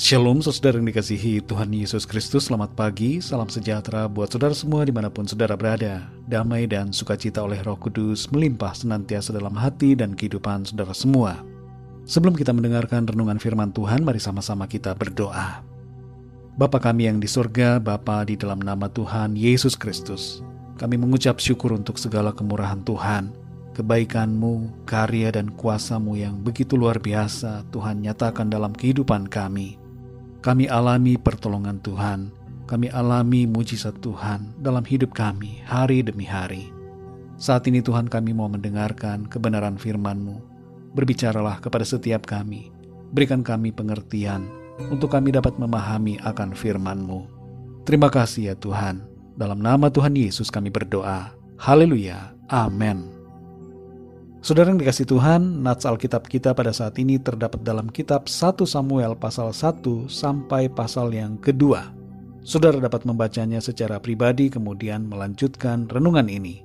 Shalom saudara yang dikasihi Tuhan Yesus Kristus. Selamat pagi, salam sejahtera buat saudara semua di mana pun saudara berada. Damai dan sukacita oleh roh kudus melimpah senantiasa dalam hati dan kehidupan saudara semua. Sebelum kita mendengarkan renungan firman Tuhan Mari sama-sama kita berdoa. Bapa kami yang di surga Bapa di dalam nama Tuhan Yesus Kristus Kami mengucap syukur untuk segala kemurahan Tuhan kebaikanmu, karya dan kuasamu yang begitu luar biasa Tuhan nyatakan dalam kehidupan kami. Kami alami pertolongan Tuhan, kami alami mujizat Tuhan dalam hidup kami hari demi hari. Saat ini Tuhan kami mau mendengarkan kebenaran firman-Mu. Berbicaralah kepada setiap kami, berikan kami pengertian untuk kami dapat memahami akan firman-Mu. Terima kasih ya Tuhan, dalam nama Tuhan Yesus kami berdoa. Haleluya, amin. Saudara yang dikasih Tuhan, nats Alkitab kita pada saat ini terdapat dalam kitab 1 Samuel pasal 1 sampai pasal yang kedua. Saudara dapat membacanya secara pribadi kemudian melanjutkan renungan ini.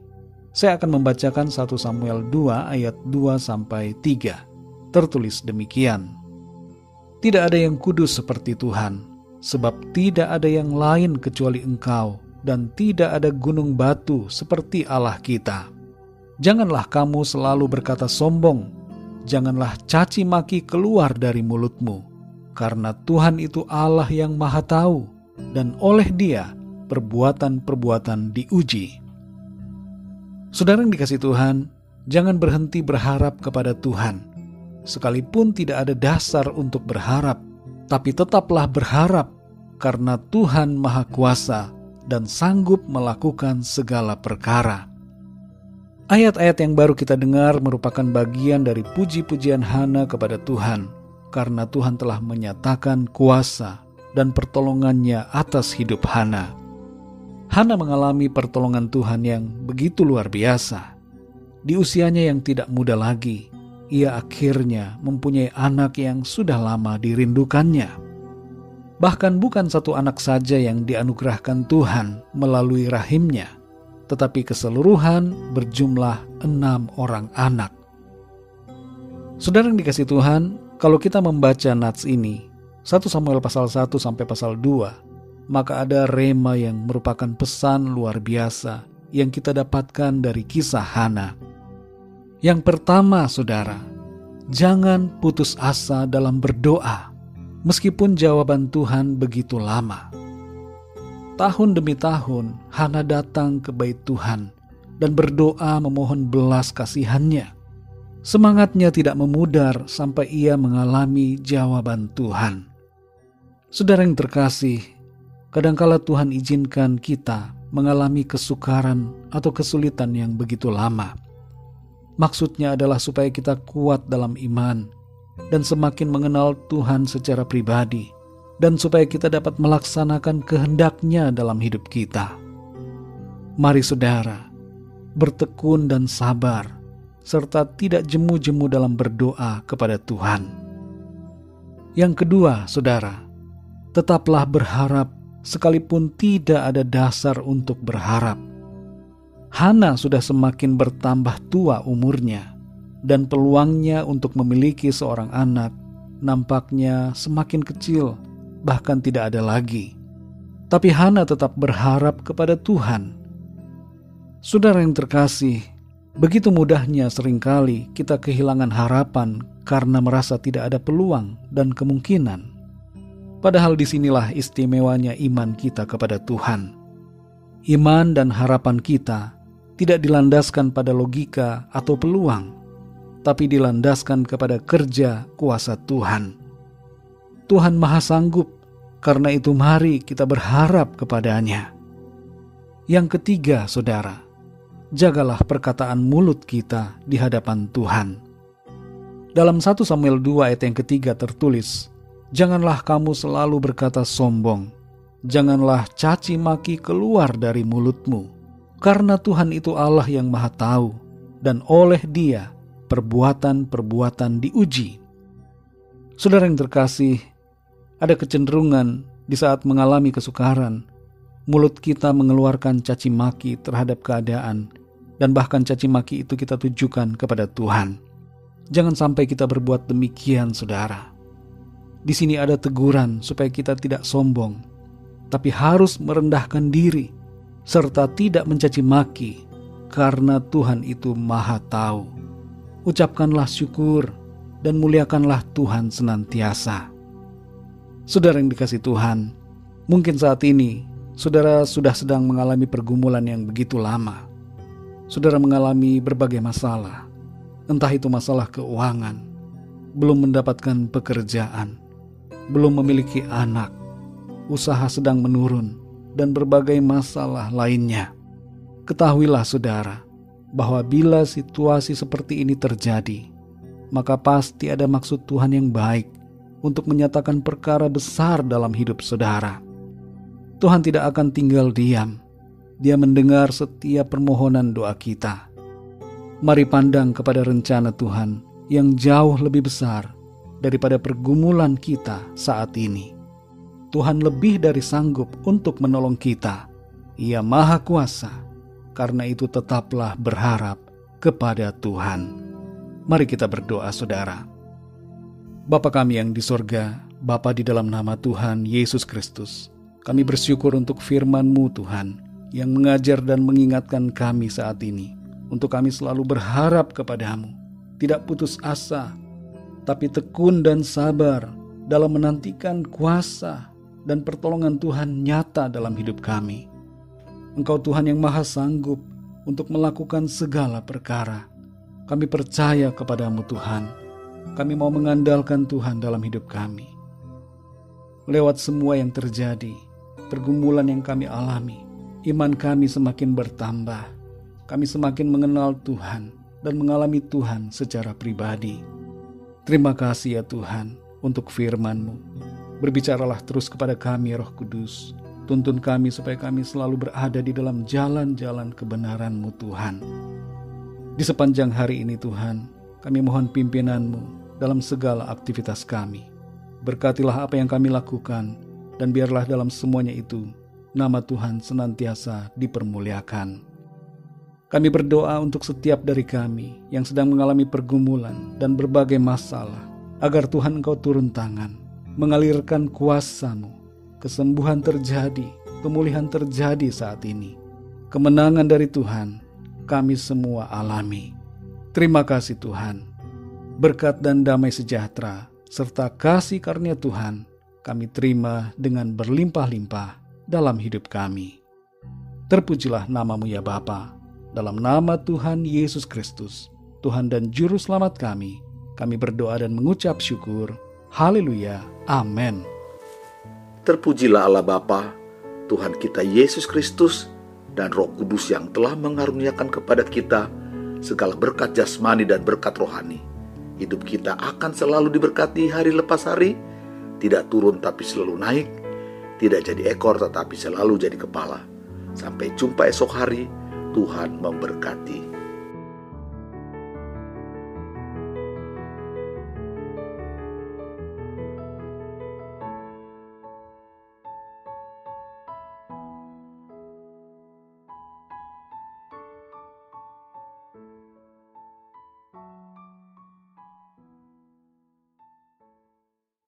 Saya akan membacakan 1 Samuel 2 ayat 2 sampai 3. Tertulis demikian. Tidak ada yang kudus seperti Tuhan, sebab tidak ada yang lain kecuali Engkau, dan tidak ada gunung batu seperti Allah kita Janganlah kamu selalu berkata sombong, janganlah caci maki keluar dari mulutmu, karena Tuhan itu Allah yang Maha Tahu, dan oleh Dia perbuatan-perbuatan diuji. Saudara yang dikasih Tuhan, jangan berhenti berharap kepada Tuhan, sekalipun tidak ada dasar untuk berharap, tapi tetaplah berharap karena Tuhan Maha Kuasa dan sanggup melakukan segala perkara. Ayat-ayat yang baru kita dengar merupakan bagian dari puji-pujian Hana kepada Tuhan, karena Tuhan telah menyatakan kuasa dan pertolongannya atas hidup Hana. Hana mengalami pertolongan Tuhan yang begitu luar biasa. Di usianya yang tidak muda lagi, ia akhirnya mempunyai anak yang sudah lama dirindukannya. Bahkan bukan satu anak saja yang dianugerahkan Tuhan melalui rahimnya, tetapi keseluruhan berjumlah enam orang anak. Saudara yang dikasih Tuhan, kalau kita membaca nats ini, 1 Samuel pasal 1 sampai pasal 2, maka ada rema yang merupakan pesan luar biasa yang kita dapatkan dari kisah Hana. Yang pertama, saudara, jangan putus asa dalam berdoa, meskipun jawaban Tuhan begitu lama. Tahun demi tahun, Hana datang ke bait Tuhan dan berdoa memohon belas kasihannya. Semangatnya tidak memudar sampai ia mengalami jawaban Tuhan. Saudara yang terkasih, kadangkala Tuhan izinkan kita mengalami kesukaran atau kesulitan yang begitu lama. Maksudnya adalah supaya kita kuat dalam iman dan semakin mengenal Tuhan secara pribadi dan supaya kita dapat melaksanakan kehendaknya dalam hidup kita. Mari saudara, bertekun dan sabar, serta tidak jemu-jemu dalam berdoa kepada Tuhan. Yang kedua, saudara, tetaplah berharap sekalipun tidak ada dasar untuk berharap. Hana sudah semakin bertambah tua umurnya, dan peluangnya untuk memiliki seorang anak nampaknya semakin kecil bahkan tidak ada lagi. Tapi Hana tetap berharap kepada Tuhan. Saudara yang terkasih, begitu mudahnya sering kali kita kehilangan harapan karena merasa tidak ada peluang dan kemungkinan. Padahal di sinilah istimewanya iman kita kepada Tuhan. Iman dan harapan kita tidak dilandaskan pada logika atau peluang, tapi dilandaskan kepada kerja kuasa Tuhan. Tuhan Maha Sanggup karena itu mari kita berharap kepadanya. Yang ketiga, saudara, jagalah perkataan mulut kita di hadapan Tuhan. Dalam 1 Samuel 2 ayat yang ketiga tertulis, Janganlah kamu selalu berkata sombong, janganlah caci maki keluar dari mulutmu, karena Tuhan itu Allah yang maha tahu, dan oleh dia perbuatan-perbuatan diuji. Saudara yang terkasih, ada kecenderungan di saat mengalami kesukaran, mulut kita mengeluarkan caci maki terhadap keadaan, dan bahkan caci maki itu kita tujukan kepada Tuhan. Jangan sampai kita berbuat demikian, saudara. Di sini ada teguran supaya kita tidak sombong, tapi harus merendahkan diri serta tidak mencaci maki karena Tuhan itu Maha Tahu. Ucapkanlah syukur dan muliakanlah Tuhan senantiasa. Saudara yang dikasih Tuhan, mungkin saat ini saudara sudah sedang mengalami pergumulan yang begitu lama. Saudara mengalami berbagai masalah, entah itu masalah keuangan, belum mendapatkan pekerjaan, belum memiliki anak, usaha sedang menurun, dan berbagai masalah lainnya. Ketahuilah, saudara, bahwa bila situasi seperti ini terjadi, maka pasti ada maksud Tuhan yang baik untuk menyatakan perkara besar dalam hidup saudara. Tuhan tidak akan tinggal diam. Dia mendengar setiap permohonan doa kita. Mari pandang kepada rencana Tuhan yang jauh lebih besar daripada pergumulan kita saat ini. Tuhan lebih dari sanggup untuk menolong kita. Ia Maha Kuasa, karena itu tetaplah berharap kepada Tuhan. Mari kita berdoa, saudara. Bapa kami yang di sorga, Bapa di dalam nama Tuhan Yesus Kristus, kami bersyukur untuk firman-Mu Tuhan, yang mengajar dan mengingatkan kami saat ini, untuk kami selalu berharap kepadamu, tidak putus asa, tapi tekun dan sabar dalam menantikan kuasa dan pertolongan Tuhan nyata dalam hidup kami. Engkau Tuhan yang maha sanggup untuk melakukan segala perkara. Kami percaya kepadamu Tuhan. Kami mau mengandalkan Tuhan dalam hidup kami. Lewat semua yang terjadi, pergumulan yang kami alami, iman kami semakin bertambah. Kami semakin mengenal Tuhan dan mengalami Tuhan secara pribadi. Terima kasih ya Tuhan untuk firman-Mu. Berbicaralah terus kepada kami Roh Kudus. Tuntun kami supaya kami selalu berada di dalam jalan-jalan kebenaran-Mu Tuhan. Di sepanjang hari ini Tuhan, kami mohon pimpinan-Mu dalam segala aktivitas kami. Berkatilah apa yang kami lakukan, dan biarlah dalam semuanya itu, nama Tuhan senantiasa dipermuliakan. Kami berdoa untuk setiap dari kami yang sedang mengalami pergumulan dan berbagai masalah, agar Tuhan Engkau turun tangan, mengalirkan kuasamu, kesembuhan terjadi, pemulihan terjadi saat ini. Kemenangan dari Tuhan, kami semua alami. Terima kasih Tuhan. Berkat dan damai sejahtera, serta kasih karunia Tuhan, kami terima dengan berlimpah-limpah dalam hidup kami. Terpujilah namamu ya Bapa dalam nama Tuhan Yesus Kristus, Tuhan dan Juru Selamat kami, kami berdoa dan mengucap syukur. Haleluya. Amin. Terpujilah Allah Bapa, Tuhan kita Yesus Kristus, dan Roh Kudus yang telah mengaruniakan kepada kita segala berkat jasmani dan berkat rohani. Hidup kita akan selalu diberkati hari lepas hari, tidak turun tapi selalu naik, tidak jadi ekor tetapi selalu jadi kepala. Sampai jumpa esok hari Tuhan memberkati.